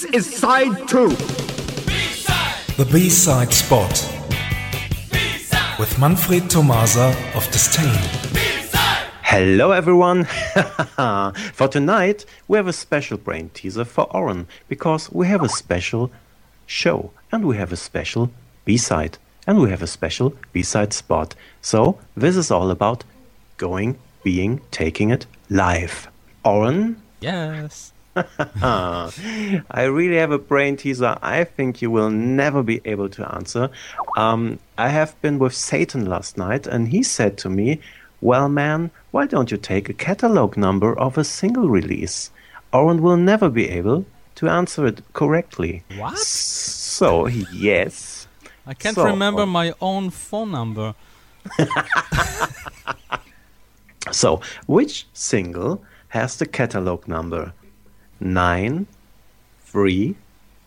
This is side two. The B-side spot with Manfred Tomasa of Disdain. Hello, everyone. for tonight, we have a special brain teaser for Oren because we have a special show and we have a special B side and we have a special B side spot. So, this is all about going, being, taking it live. Oren, Yes. I really have a brain teaser I think you will never be able to answer. Um, I have been with Satan last night, and he said to me, Well, man, why don't you take a catalog number of a single release? Oren will never be able to answer it correctly. What? So, yes. I can't So- remember my own phone number. So, which single has the catalog number? Nine, three,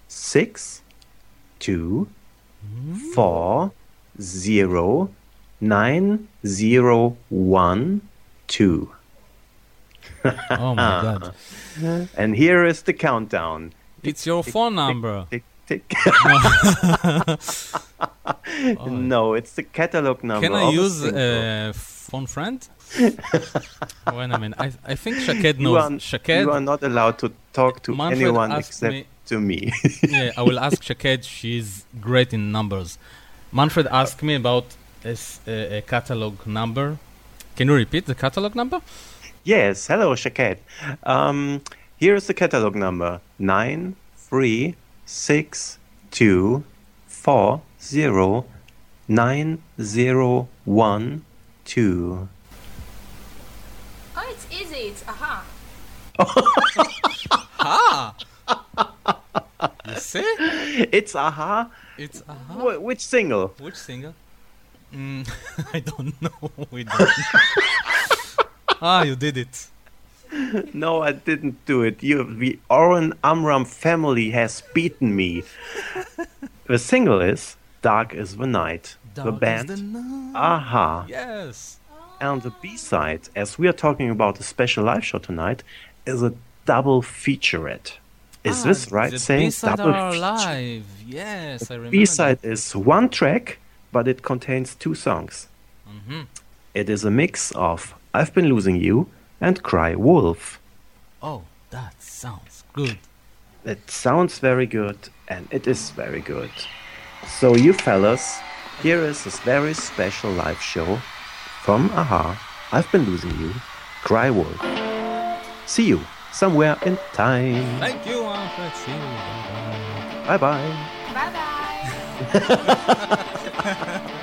six, two, four, zero, nine, zero, one, two. Oh my god. And here is the countdown. It's your phone number. Tick, tick. no, it's the catalog number. Can I of a use uh, phone friend? Wait a minute. I, I think Shaked you knows. are, Shaked, you are not allowed to talk to Manfred anyone except me- to me. yeah, I will ask Shaked. She's great in numbers. Manfred asked me about this, uh, a catalog number. Can you repeat the catalog number? Yes, hello, Shaked. Um, here is the catalog number nine three six two four zero nine zero one two. Oh, it's easy. It's A-ha. Ah! you see? It's A-ha. It's A-ha. Wh- which single? Which single? Mm, I don't know. We don't. ah, you did it. No, I didn't do it. You, the Oren Amram family has beaten me. the single is "Dark Is the Night." The band. A-ha. Yes. And the B side, as we are talking about a special live show tonight, is a double featurette. Is Ah, this right? The saying B-side double are feature? alive. Yes, I remember. B side is one track, but it contains two songs. Mm-hmm. It is a mix of I've Been Losing You and Cry Wolf. Oh, that sounds good. It sounds very good, and it is very good. So, you fellas, here is this very special live show from A-ha. I've Been Losing You, Cry Wolf. See you somewhere in time. Thank you, Alfred. See you. Bye-bye. Bye bye. Bye bye. I